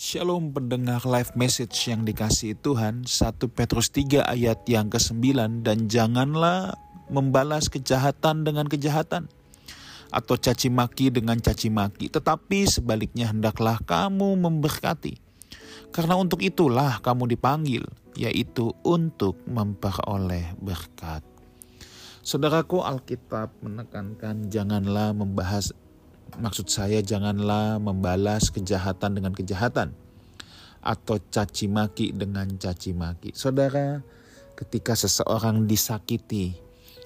Shalom pendengar live message yang dikasih Tuhan 1 Petrus 3 ayat yang ke-9 Dan janganlah membalas kejahatan dengan kejahatan Atau caci maki dengan caci maki Tetapi sebaliknya hendaklah kamu memberkati. Karena untuk itulah kamu dipanggil Yaitu untuk memperoleh berkat. Saudaraku Alkitab menekankan janganlah membahas Maksud saya janganlah membalas kejahatan dengan kejahatan atau caci maki dengan caci maki. Saudara, ketika seseorang disakiti,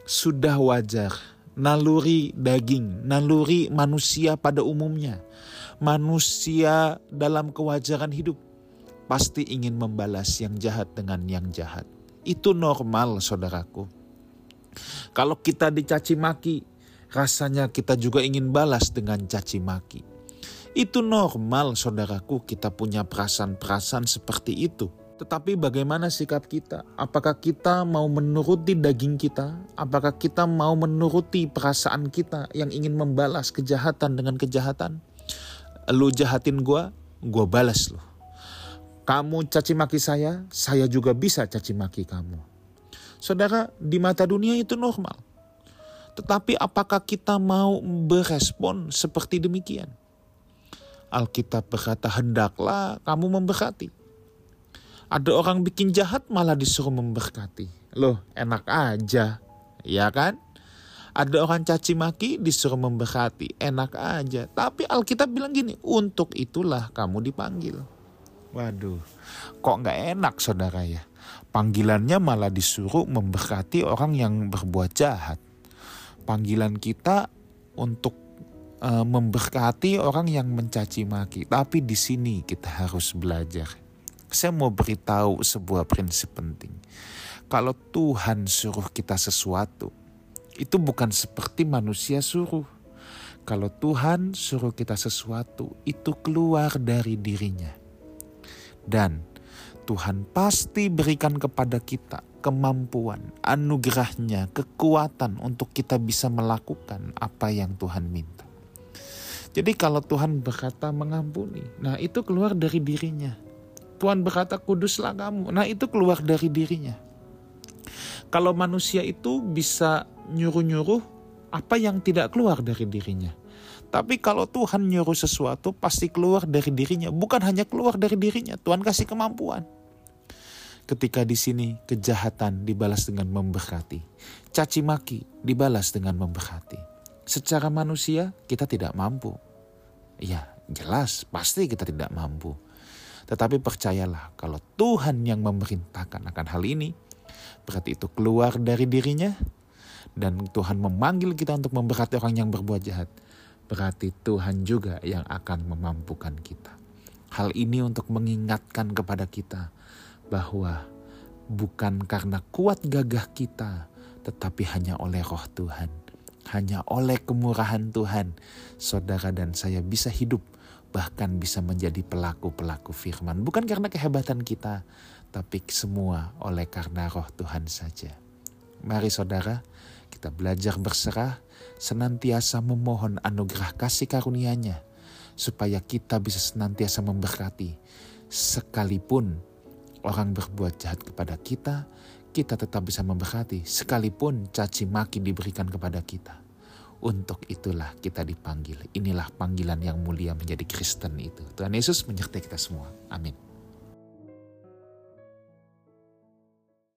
sudah wajar naluri daging, naluri manusia pada umumnya. Manusia dalam kewajaran hidup pasti ingin membalas yang jahat dengan yang jahat. Itu normal, saudaraku. Kalau kita dicaci maki, rasanya kita juga ingin balas dengan caci maki. Itu normal saudaraku kita punya perasaan-perasaan seperti itu. Tetapi bagaimana sikap kita? Apakah kita mau menuruti daging kita? Apakah kita mau menuruti perasaan kita yang ingin membalas kejahatan dengan kejahatan? Lu jahatin gua, gua balas lu. Kamu caci maki saya, saya juga bisa caci maki kamu. Saudara, di mata dunia itu normal. Tetapi apakah kita mau berespon seperti demikian? Alkitab berkata, hendaklah kamu memberkati. Ada orang bikin jahat malah disuruh memberkati. Loh, enak aja. Ya kan? Ada orang caci maki disuruh memberkati. Enak aja. Tapi Alkitab bilang gini, untuk itulah kamu dipanggil. Waduh, kok nggak enak saudara ya? Panggilannya malah disuruh memberkati orang yang berbuat jahat panggilan kita untuk uh, memberkati orang yang mencaci maki. Tapi di sini kita harus belajar. Saya mau beritahu sebuah prinsip penting. Kalau Tuhan suruh kita sesuatu, itu bukan seperti manusia suruh. Kalau Tuhan suruh kita sesuatu, itu keluar dari dirinya. Dan Tuhan pasti berikan kepada kita kemampuan, anugerahnya, kekuatan untuk kita bisa melakukan apa yang Tuhan minta. Jadi kalau Tuhan berkata mengampuni, nah itu keluar dari dirinya. Tuhan berkata kuduslah kamu, nah itu keluar dari dirinya. Kalau manusia itu bisa nyuruh-nyuruh apa yang tidak keluar dari dirinya. Tapi kalau Tuhan nyuruh sesuatu pasti keluar dari dirinya, bukan hanya keluar dari dirinya, Tuhan kasih kemampuan. Ketika di sini kejahatan dibalas dengan memberkati, caci maki dibalas dengan memberkati. Secara manusia kita tidak mampu. Ya, jelas pasti kita tidak mampu. Tetapi percayalah kalau Tuhan yang memerintahkan akan hal ini, berarti itu keluar dari dirinya dan Tuhan memanggil kita untuk memberkati orang yang berbuat jahat. Berarti Tuhan juga yang akan memampukan kita. Hal ini untuk mengingatkan kepada kita bahwa bukan karena kuat gagah kita, tetapi hanya oleh roh Tuhan. Hanya oleh kemurahan Tuhan, saudara dan saya bisa hidup, bahkan bisa menjadi pelaku-pelaku firman. Bukan karena kehebatan kita, tapi semua oleh karena roh Tuhan saja. Mari saudara, kita belajar berserah, senantiasa memohon anugerah kasih karunia-Nya, supaya kita bisa senantiasa memberkati, sekalipun orang berbuat jahat kepada kita, kita tetap bisa memberkati sekalipun caci maki diberikan kepada kita. Untuk itulah kita dipanggil. Inilah panggilan yang mulia menjadi Kristen itu. Tuhan Yesus menyertai kita semua. Amin.